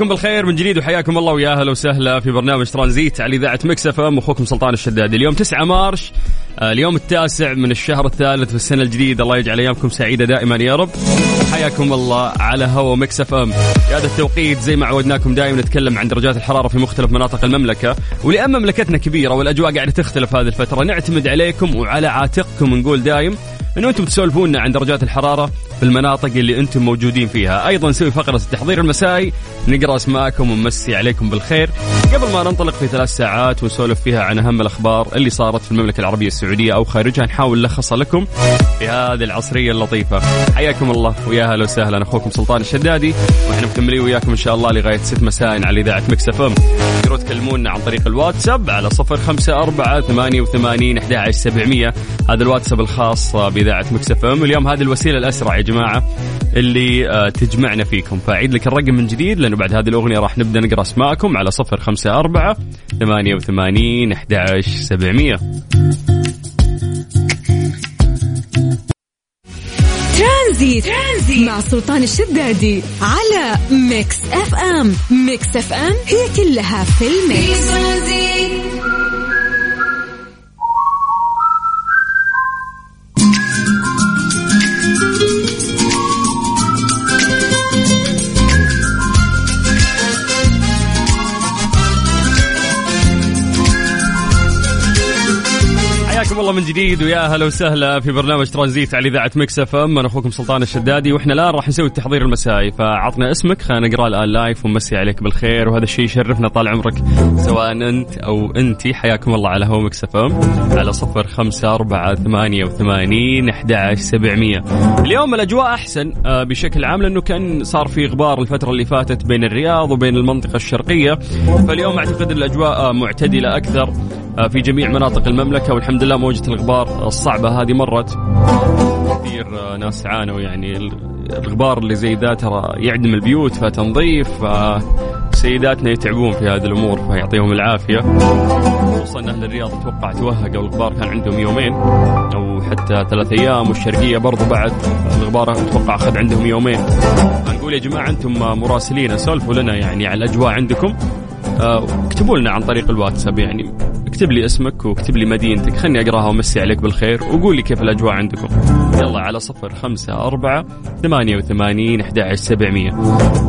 عليكم بالخير من جديد وحياكم الله ويا أهلا وسهلا في برنامج ترانزيت على إذاعة Mix FM اخوكم سلطان الشدادي. اليوم 9 March آه، اليوم التاسع من الشهر الثالث في السنة الجديدة. الله يجعل أيامكم سعيدة دائما يا رب. حياكم الله على هوا Mix FM. في هذا التوقيت زي ما عودناكم دائما نتكلم عن درجات الحرارة في مختلف مناطق المملكة. ولأن مملكتنا كبيرة والأجواء قاعدة تختلف هذه الفترة نعتمد عليكم وعلى عاتقكم نقول دايم. إنه أنتم تسولفونا عن درجات الحرارة في المناطق اللي أنتم موجودين فيها. أيضا نسوي فقرة التحضير المسائي نقرأ أسماءكم ونمسي عليكم بالخير. قبل ما ننطلق في ثلاث ساعات ونسولف فيها عن أهم الأخبار اللي صارت في المملكة العربية السعودية أو خارجها نحاول نلخصها لكم في هذه العصرية اللطيفة. حياكم الله ويا أهلا وسهلا. أخوكم سلطان الشدادي وإحنا مكملين وياكم إن شاء الله لغاية 6 مساء على إذاعة Mix FM. تقدروا تكلمونا عن طريق الواتساب على 054 88 11700 هذا الواتساب الخاص بإذاعة Mix FM. اليوم هذه الوسيلة الأسرع يا جماعة اللي آه، تجمعنا فيكم. فأعيد لك الرقم من جديد لأنه بعد هذه الأغنية راح نبدأ نقرأ أسماءكم على 054 88 11700 ترانزيت. ترانزيت مع سلطان الشدادي على Mix FM. Mix FM هي كلها في ال mix. الله من جديد ويا هلا وسهلا في برنامج ترانزيت على إذاعة Mix FM. أنا أخوكم سلطان الشدادي وإحنا الآن راح نسوي التحضير المسائي. فعطنا اسمك خلينا نقرأ الآن live ونمسي عليك بالخير. وهذا الشيء يشرفنا طال عمرك سواء أنت أو انت حياكم الله على هوا Mix FM. على صفر خمسة أربعة ثمانية وثمانين أحد سبعمية. اليوم الأجواء أحسن آه، بشكل عام لأنه كان صار في غبار الفترة اللي فاتت بين الرياض وبين المنطقة الشرقية. فاليوم أعتقد الأجواء معتدلة أكثر. آه، في جميع مناطق المملكة والحمد لله موجة الغبار الصعبة هذه مرت. كثير آه، ناس عانوا يعني. الغبار اللي زي ذا ترى يعدم البيوت فتنظيف سيداتنا يتعبون في هذه الأمور فيعطيهم العافية. خصوصا أهل الرياض أتوقع توهقوا الغبار كان عندهم يومين أو حتى ثلاث أيام والشرقية برضو بعد الغبار أتوقع أخذ عندهم يومين. نقول يا جماعة أنتم مراسلين سولفوا لنا يعني على الأجواء عندكم. آه، اكتبوا لنا عن طريق الواتساب يعني. اكتب لي اسمك واكتب لي مدينتك. خلني أقراها ومسي عليك بالخير وقول لي كيف الأجواء عندكم. يلا على صفر خمسة أربعة ثمانية وثمانين أحد سبعمية.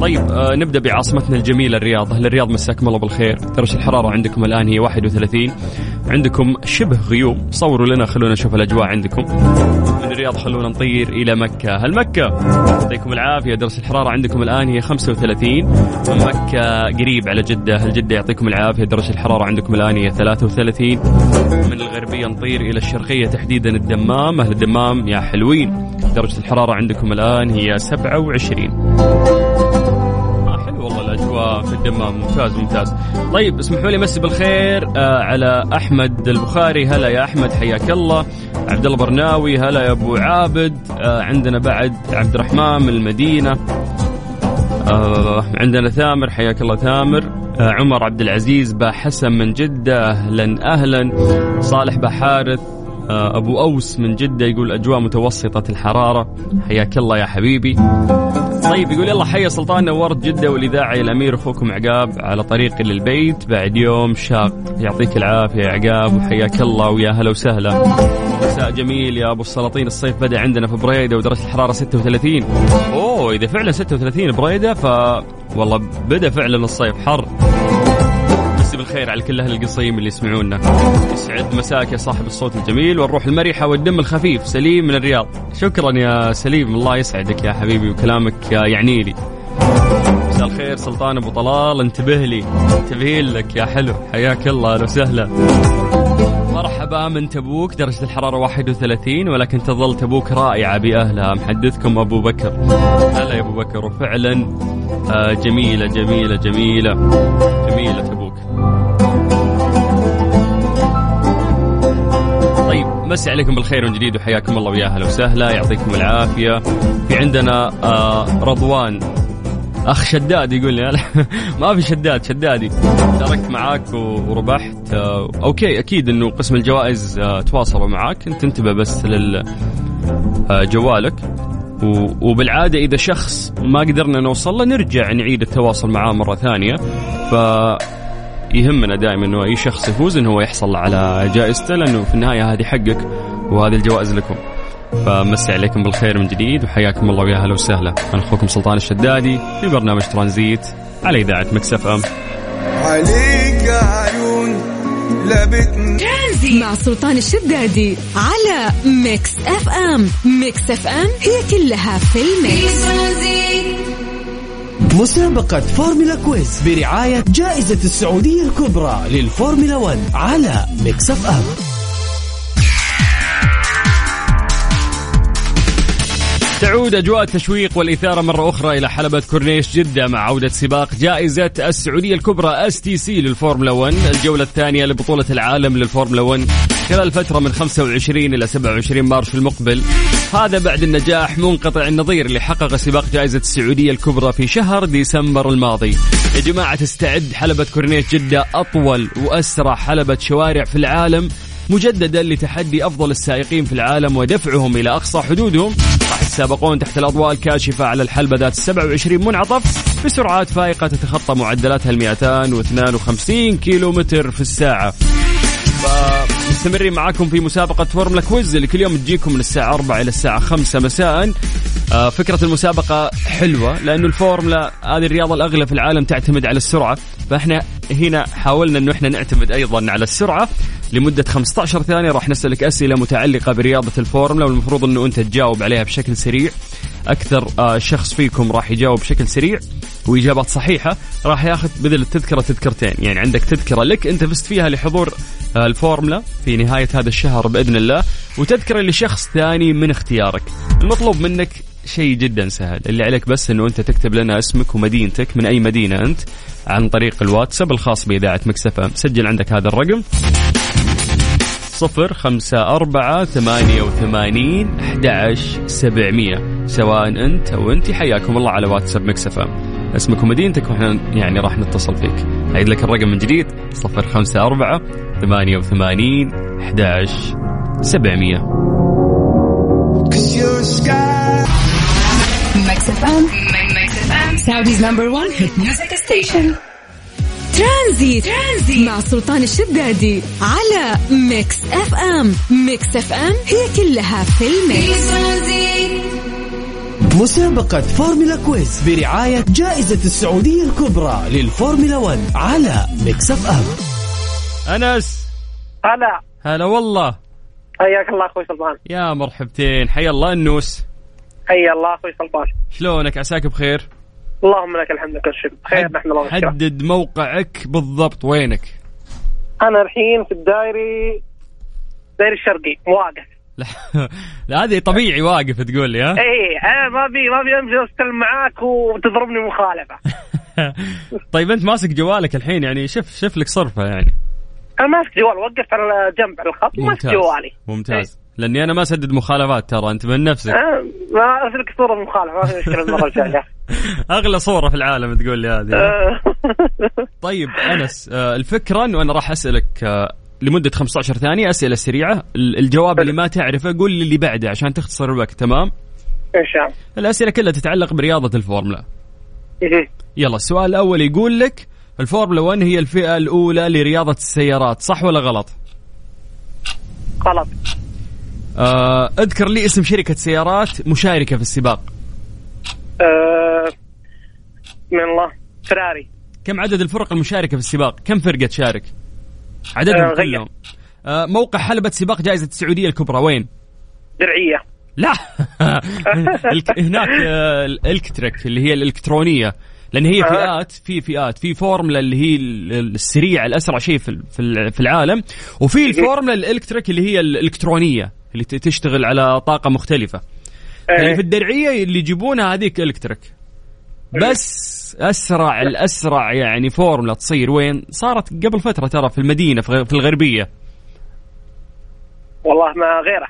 طيب آه نبدأ بعاصمتنا الجميلة الرياض. أهل الرياض مساكم الله بالخير؟ درجة الحرارة عندكم الآن؟ هي 31 عندكم شبه غيوم. صوروا لنا خلونا نشوف الأجواء عندكم. من الرياض خلونا نطير إلى مكة. هل مكة؟ يعطيكم العافية. درجة الحرارة عندكم الآن هي 35 مكة قريب على جدة. هل جدة يعطيكم العافية؟ درجة الحرارة عندكم الآن هي 33 من الغربية نطير إلى الشرقية تحديدا الدمام. أهل الدمام يا حلوين. درجة الحرارة عندكم الآن هي 27 في الدمام ممتاز ممتاز. طيب اسمحوا لي مسي بالخير آه على أحمد البخاري. هلا يا أحمد حياك الله. عبد الله برناوي هلا يا أبو عابد. آه عندنا بعد عبد الرحمن من المدينة. آه عندنا ثامر حياك الله ثامر. عمر عبد العزيز با حسن من جدة أهلا أهلا. صالح بحارث آه أبو أوس من جدة يقول أجواء متوسطة الحرارة. حياك الله يا حبيبي. طيب يقول يلا حيا سلطان نورت جدة والإذاعة الأمير أخوكم عقاب على طريق للبيت بعد يوم شاق. يعطيك العافية يا عقاب وحياك الله ويا هلا وسهلا. مساء جميل يا أبو السلاطين الصيف بدأ عندنا في بريدة ودرجة الحرارة 36 أوه إذا فعلا 36 بريدة ف والله بدأ فعلا الصيف حر. بالخير على كل أهل القصيم اللي يسمعونا. يسعد مساك يا صاحب الصوت الجميل والروح المرحه والدم الخفيف سليم من الرياض. شكرا يا سليم الله يسعدك يا حبيبي وكلامك يعني لي. مساء الخير سلطان أبو طلال انتبه لي انتبه لك يا حلو. حياك الله أهلا وسهلا. مرحبا من تبوك درجة الحرارة 31 ولكن تظل تبوك رائعة بأهلها. محدثكم أبو بكر. هلا يا أبو بكر وفعلا آه، جميلة جميلة جميلة. جميلة تبوك. مسي عليكم بالخير من جديد وحياكم الله ويا أهلا وسهلا. يعطيكم العافية. في عندنا آه رضوان. أخ شداد يقول لي ما في شداد شدادي. شاركت معاك وربحت. آه أوكي أكيد إنه قسم الجوائز آه تواصلوا معاك. انت أنتبه بس لل آه وبالعادة إذا شخص ما قدرنا نوصل له نرجع نعيد التواصل معاه مرة ثانية. ف يهمنا دائما إنه أي شخص يفوز إنه هو يحصل على جائزته لأنه في النهاية هذه حقك وهذه الجوائز لكم. فمسي عليكم بالخير من جديد وحياكم الله ويا أهلا وسهلا. أنا أخوكم سلطان الشدادي في برنامج ترانزيت على إذاعة Mix FM. عليك عيون ترانزيت مع سلطان الشدادي على Mix FM. Mix FM هي كلها في ال mix مسابقة فورمولا Quiz برعاية جائزة السعودية الكبرى للفورمولا 1 على Mix F تعود أجواء التشويق والإثارة مرة أخرى إلى حلبة كورنيش جدة مع عودة سباق جائزة السعودية الكبرى STC للفورمولا 1 الجولة الثانية لبطولة العالم للفورمولا 1 خلال فترة من 25 إلى 27 March المقبل. هذا بعد النجاح منقطع النظير اللي حقق سباق جائزة السعودية الكبرى في شهر ديسمبر الماضي. يا جماعة تستعد حلبة كورنيش جدة أطول وأسرع حلبة شوارع في العالم مجددا لتحدي أفضل السائقين في العالم ودفعهم إلى أقصى حدودهم. يتسابقون تحت الأضواء الكاشفة على الحلبه ذات 27 منعطف بسرعات فائقة تتخطى معدلاتها ال 252 كيلو متر في الساعة. فمستمرين معاكم في مسابقة فورمولا Quiz اللي كل يوم تجيكم من الساعة 4 إلى الساعة 5 مساء. فكرة المسابقة حلوة لأنه الفورمولا هذه الرياضة الأغلى في العالم تعتمد على السرعة. فإحنا هنا حاولنا أنه إحنا نعتمد أيضا على السرعة لمدة 15 ثانية. راح نسألك أسئلة متعلقة برياضة الفورمولا والمفروض أنه أنت تجاوب عليها بشكل سريع. أكثر آه، شخص فيكم راح يجاوب بشكل سريع وإجابات صحيحة راح ياخذ بدل التذكرة تذكرتين. يعني عندك تذكرة لك أنت فزت فيها لحضور آه، الفورمولا في نهاية هذا الشهر بإذن الله. وتذكرة لشخص ثاني من اختيارك. المطلوب منك شيء جدا سهل. اللي عليك بس إنه أنت تكتب لنا اسمك ومدينتك من أي مدينة أنت عن طريق الواتساب الخاص بإذاعة مكسفه سجل عندك هذا الرقم. صفر خمسة أربعة ثمانية وثمانين أحد سبعمية. سواء أنت أو أنت حياكم الله على واتساب مكسفة اسمك ومدينتك وإحنا يعني راح نتصل فيك. أعيد لك الرقم من جديد. صفر خمسة أربعة ثمانية وثمانين أحد سبعمية. Mix FM, Mix FM, Saudi's number one hit music station. ترانزيت. ترانزيت مع سلطان الشدادي على Mix FM Mix FM هي كلها في ال mix. مسابقة فورمولا Quiz برعاية جائزة السعودية الكبرى للفورمولا 1 على Mix FM أنس. هلا. هلا والله. حياك الله أخوي سلطان. يا مرحبتين حيا الله النوس حيا الله أخوي سلطان. شلونك؟ عساك بخير؟ اللهم لك الحمد لك الشكر. بخير نحن الله حدد موقعك بالضبط وينك؟ أنا الحين في الدائري الدائري الشرقي واقف. لا, هذه طبيعي واقف تقول لي ها؟ اي أنا ما بي ما بي امشي استلم معاك وتضربني مخالفة. طيب أنت ماسك جوالك الحين يعني شوف شوف لك صرفة يعني. أنا ماسك جوال وقفت على جنب على الخط ماسك جوالي ممتاز. إيه؟ لأني أنا ما أسدد مخالفات ترى أنت من نفسك. أه ما ارسل لك صورة مخالفة ما في مشكلة المرة الجاية. أغلى صورة في العالم تقول لي هذه. أه. طيب أنس آه، الفكرة إنه أنا راح أسألك لمدة 15 ثانية أسئلة سريعة. الجواب اللي ما تعرفه قول لي اللي بعده عشان تختصر الوقت تمام؟ إن شاء الله. الأسئلة كلها تتعلق برياضة الفورمولا. يلا السؤال الأول يقول لك الفورمولا 1 هي الفئة الأولى لرياضة السيارات صح ولا غلط؟ غلط آه اذكر لي اسم شركة سيارات مشاركة في السباق آه من الله فراري كم عدد الفرق المشاركة في السباق؟ كم فرقة تشارك؟ عددهم آه كلهم آه موقع حلبة سباق جائزة السعودية الكبرى وين؟ درعية لا هناك آه، ال electric اللي هي الإلكترونية لأن هي. فئات في فئات في فورمولا اللي هي ال- السريع الأسرع شيء في في ال- في العالم وفي الفورمولا ال electric اللي هي الإلكترونية اللي تشتغل على طاقة مختلفة. اللي إيه. في الدرعية اللي يجيبونها هذيك electric. بس أسرع الاسرع يعني فورمولا تصير وين؟ صارت قبل فترة ترى في المدينة في الغربية. والله ما غيره.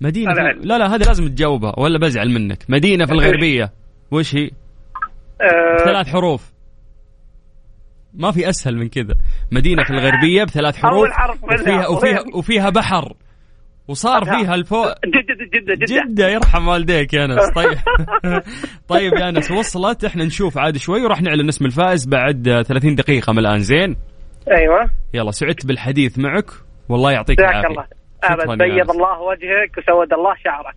مدينة هذا في... لا لا هذه لازم تجاوبها ولا بزعل منك. مدينة في الغربية. وش هي؟ آه، ثلاث حروف. ما في أسهل من كذا. مدينة في الغربية بثلاث حروف. وفيها وفيها وفيها بحر. وصار فيها الفو جدة جدة جدة جدة. يرحم والديك يا انس طيب. طيب يا انس وصلت. إحنا نشوف عاد شوي وراح نعلن اسم الفائز بعد آه، 30 دقيقة من الآن. زين؟ أيوه. يلا سعدت بالحديث معك. والله يعطيك العافية. الله. شكراً ابد بيض. الله وجهك وسود الله شعرك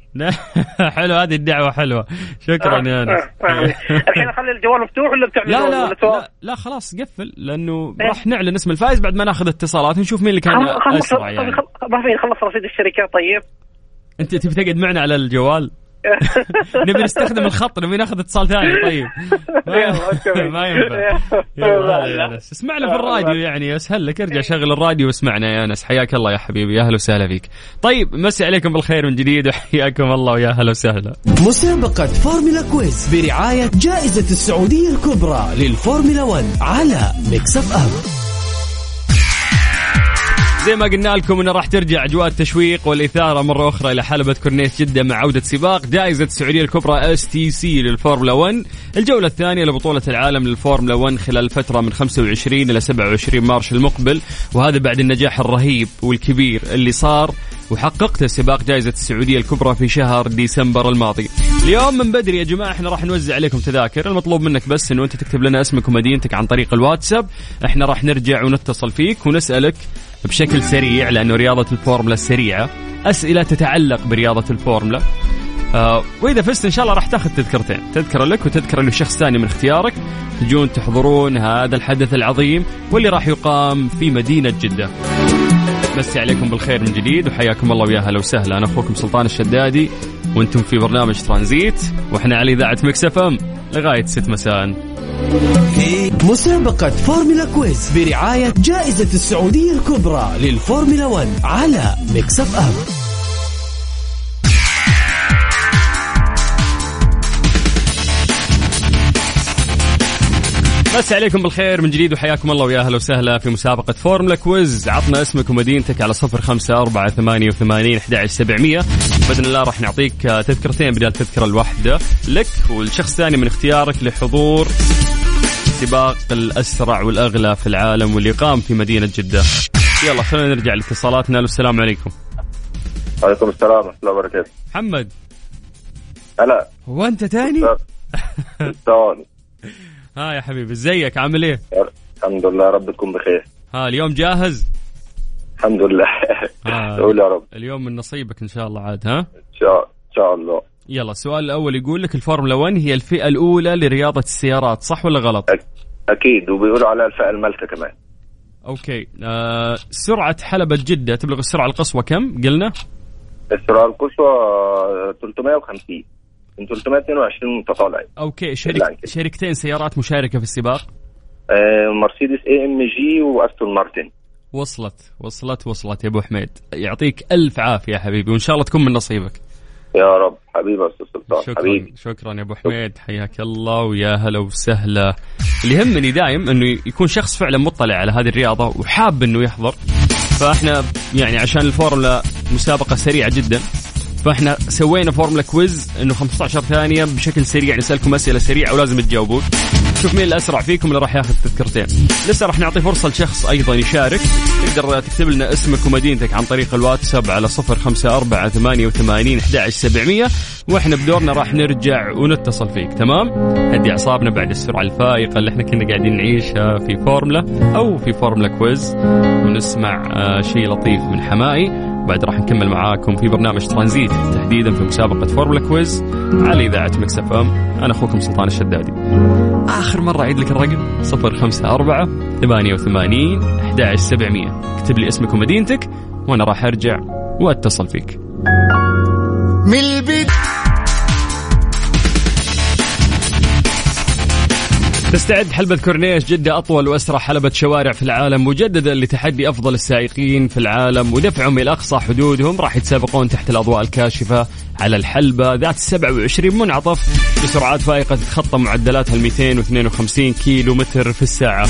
حلو هذه الدعوة حلوة شكرا يا انس آه، آه. الحين اخلي الجوال مفتوح ولا بتعمل لا لا؟ لا لا خلاص قفل لأنه إيه. راح نعلن اسم الفائز بعد ما ناخذ اتصالات ونشوف مين اللي كان أسرع يعني ما في خلص رصيد الشركات طيب أنت تبي تقعد معنا على الجوال نبي نستخدم الخط نبي ناخذ اتصال ثاني طيب. ما ينفع. يلا. هذا يا انس اسمعنا في الراديو يعني اسهل لك ارجع شغل الراديو واسمعنا يا أنس. حياك الله يا حبيبي يا أهلا وسهلا فيك. طيب مسي عليكم بالخير من جديد وحياكم الله ويا أهلا وسهلا. مسابقة فورمولا quiz برعاية جائزة السعودية الكبرى للفورمولا 1 على Mix FM. زي ما قلنا لكم إنه راح ترجع أجواء التشويق والإثارة مرة أخرى إلى حلبة كورنيش جدة مع عودة سباق. جائزة السعودية الكبرى STC للفورمولا 1 الجولة الثانية لبطولة العالم للفورمولا 1 خلال الفترة من 25 إلى 27 مارس المقبل. وهذا بعد النجاح الرهيب والكبير اللي صار وحققته سباق جائزة السعودية الكبرى في شهر ديسمبر الماضي. اليوم من بدري يا جماعة إحنا راح نوزع عليكم تذاكر. المطلوب منك بس إنه أنت تكتب لنا اسمك ومدينتك عن طريق الواتساب. إحنا راح نرجع ونتصل فيك ونسألك بشكل سريع لأنه رياضة الفورمولا سريعة. أسئلة تتعلق برياضة الفورمولا. آه وإذا فزت إن شاء الله راح تاخذ تذكرتين. تذكرة لك وتذكرة لشخص ثاني من اختيارك. تجون تحضرون هذا الحدث العظيم واللي راح يقام في مدينة جدة. مسي عليكم بالخير من جديد وحياكم الله ويا هلا وسهلا. أنا أخوكم سلطان الشدادي وأنتم في برنامج ترانزيت وإحنا على إذاعة Mix FM. لغاية 6 مساء. مسابقة فورمولا quiz برعاية جائزة السعودية الكبرى للفورمولا 1 على Mix F مسي عليكم بالخير من جديد وحياكم الله ويا أهلا وسهلا في مسابقة فورمولا quiz. عطنا اسمك ومدينتك على صفر خمسة أربعة ثمانية وثمانين أحد سبعمية. بإذن الله راح نعطيك تذكرتين بدل التذكرة الواحدة لك والشخص الثاني من اختيارك لحضور سباق الأسرع والأغلى في العالم واللي قام في مدينة جدة. يلا خلينا نرجع لاتصالاتنا. السلام عليكم. وعليكم السلام ورحمة الله وبركاته. محمد. هلا. هو أنت تاني؟ ها يا حبيبي إزيك؟ عامل إيه؟ الحمد لله رب تكون بخير. ها اليوم جاهز؟ الحمد لله. قول يا رب. اليوم من نصيبك إن شاء الله عاد ها؟ إن شاء إن شاء الله. يلا السؤال الأول يقول لك الفورمولا 1 هي الفئة الأولى لرياضة السيارات صح ولا غلط؟ أك- أكيد وبيقولوا عليها الفئة الملكة كمان. okay. آه سرعة حلبة جدة تبلغ السرعة القصوى كم؟ قلنا؟ السرعة القصوى 350 من 322 متطالع okay شرك. شركتين سيارات مشاركة في السباق؟ آه، مرسيدس AMG وأستون مارتن. وصلت وصلت وصلت يا أبو حميد. يعطيك ألف عافية يا حبيبي وإن شاء الله تكون من نصيبك. يا رب حبيبي أستاذ سلطان شكرا حبيبي. شكرا يا أبو حميد. حياك الله ويا هلا وسهلا. اللي يهمني دايم إنه يكون شخص فعلا مطلع على هذه الرياضة وحاب إنه يحضر. فإحنا يعني عشان الفورمولا مسابقة سريعة جدا فاحنا سوينا فورمولا quiz انه 15 ثانية بشكل سريع نسألكم أسئلة سريعة ولازم تجاوبون. شوف مين الأسرع فيكم اللي راح ياخذ تذكرتين. لسه راح نعطي فرصة لشخص أيضا يشارك. تقدر تكتب لنا اسمك ومدينتك عن طريق الواتساب على 054 88 11700 وإحنا بدورنا راح نرجع ونتصل فيك تمام؟ هدي أعصابنا بعد السرعة الفائقة اللي إحنا كنا قاعدين نعيشها في فورمولا أو في فورمولا quiz. ونسمع آه شيء لطيف من حمائي. بعد راح نكمل معاكم في برنامج ترانزيت تحديدا في مسابقة فورمولا quiz على إذاعة Mix FM. أنا أخوكم سلطان الشدادي. آخر مرة أعيد لك الرقم 054 88 11700 اكتب لي اسمك ومدينتك وأنا راح أرجع وأتصل فيك. من البيت. تستعد حلبة كورنيش جدة أطول وأسرع حلبة شوارع في العالم مجددا لتحدي أفضل السائقين في العالم ودفعهم إلى أقصى حدودهم. راح يتسابقون تحت الأضواء الكاشفة على الحلبة ذات 27 منعطف بسرعات فائقة تتخطى معدلاتها ال 252 كيلو متر في الساعة.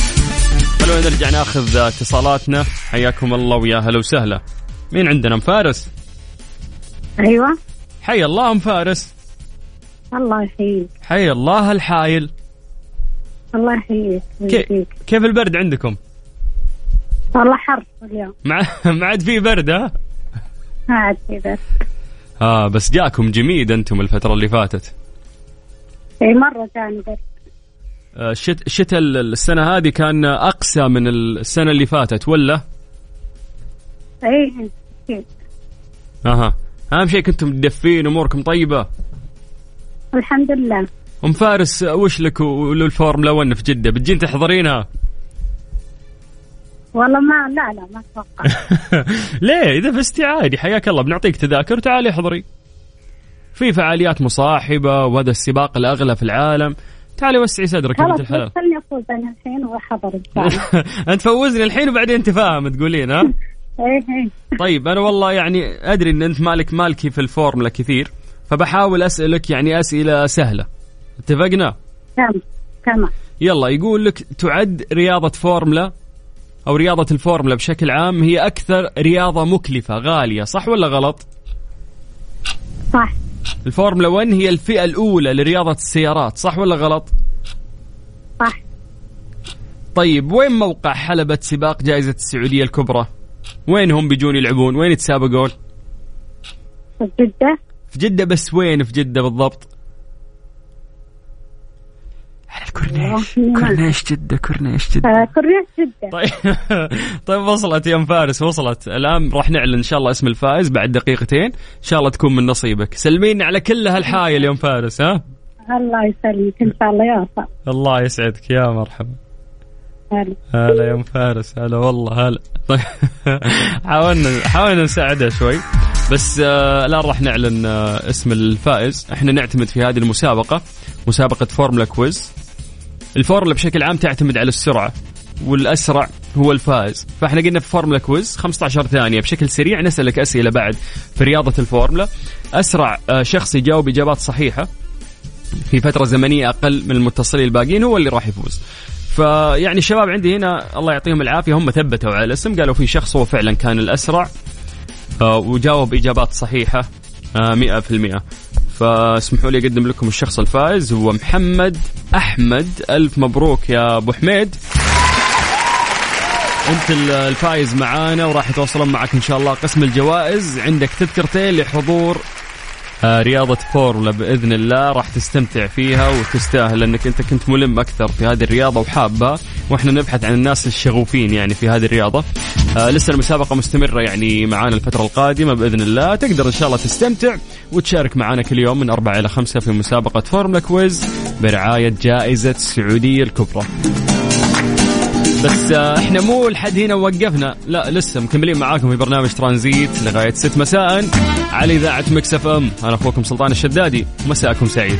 خلونا نرجع ناخذ اتصالاتنا. حياكم الله ويا هلا وسهلا. مين عندنا؟ أم فارس؟ أيوه. حي الله أم فارس. الله يحييك. حي الله الحايل. الله يحييك كي- كيف البرد عندكم؟ والله حر اليوم. مع ما عاد في برد ها؟ ما عاد في بس آه بس جاكم جميد أنتم الفترة اللي فاتت. إي مرة جاني بس آه، الشت الشتاء السنة هذه كان أقسى من السنة اللي فاتت ولا؟ إي أكيد. أها. أهم شيء كنتم مدفين أموركم طيبة. الحمد لله. أم فارس وش لك وللفورمولا 1 في جدة؟ بتجين تحضرينها؟ والله ما لا لا ما أتوقع. ليه؟ إذا فزتي عادي حياك الله. بنعطيك تذاكر تعالي احضري. في فعاليات مصاحبة وهذا السباق الأغلى في العالم. تعالي وسعي صدرك يا بنت خلاص الحلال. خلني أفوز أنا الحين وأحضر ان شاء الله أنت فوزني الحين وبعدين تفاهم تقولين ها؟ اي اي طيب أنا والله يعني أدري إن أنت مالك مالكي في الفورمولا كثير فبحاول أسألك يعني أسئلة سهلة. اتفقنا تمام تمام يلا يقول لك تعد رياضة فورمولا أو رياضة الفورمولا بشكل عام هي أكثر رياضة مكلفة غالية صح ولا غلط صح الفورمولا 1 هي الفئة الأولى لرياضة السيارات صح ولا غلط صح طيب وين موقع حلبة سباق جائزة السعودية الكبرى؟ وين هم بيجون يلعبون؟ وين يتسابقون؟ في جدة في جدة بس وين في جدة بالضبط؟ ما- كورنيش جدة كورنيش جدة. آه، كورنيش جدة. طيب. طيب وصلت يا ام فارس وصلت. الآن راح نعلن إن شاء الله اسم الفائز بعد دقيقتين. إن شاء الله تكون من نصيبك. سلمينا على كل أهل حايل يا ام فارس ها؟ الله يسلمك. إن شاء الله يا صح الله يسعدك. يا مرحبا. هلا. هلا يا ام فارس. هلا والله هلا. طيب. حاولنا حاولنا نساعدها شوي. بس آه الآن راح نعلن آه اسم الفائز. إحنا نعتمد في هذه المسابقة مسابقة فورمولا quiz. الفورمولا بشكل عام تعتمد على السرعة والأسرع هو الفائز. فإحنا قلنا في فورمولا quiz 15 ثانية. بشكل سريع نسألك أسئلة بعد في رياضة الفورمولا. أسرع آه شخص يجاوب إجابات صحيحة في فترة زمنية أقل من المتصلين الباقيين هو اللي راح يفوز. فيعني الشباب عندي هنا الله يعطيهم العافية هم ثبتوا على الاسم قالوا في شخص هو فعلا كان الأسرع آه، وجاوب إجابات صحيحة آه، مئة في المئة. فاسمحوا لي أقدم لكم الشخص الفائز هو محمد أحمد. ألف مبروك يا أبو حميد. أنت ال- الفايز معانا وراح يتواصلون معك إن شاء الله قسم الجوائز. عندك تذكرتين لحضور آه، رياضة فورمولا بإذن الله راح تستمتع فيها وتستاهل لأنك أنت كنت ملم أكثر في هذه الرياضة وحابها وإحنا نبحث عن الناس الشغوفين يعني في هذه الرياضة. آه لسه المسابقة مستمرة يعني معانا الفترة القادمة بإذن الله. تقدر إن شاء الله تستمتع وتشارك معانا كل يوم من أربعة إلى خمسة في مسابقة Formula Quiz برعاية جائزة السعودية الكبرى. بس آه، إحنا مو لحد هنا وقفنا لا لسه مكملين معاكم في برنامج ترانزيت لغاية 6 مساء. على إذاعة مكس أف أم. أنا أخوكم سلطان الشدادي. مساءكم سعيد.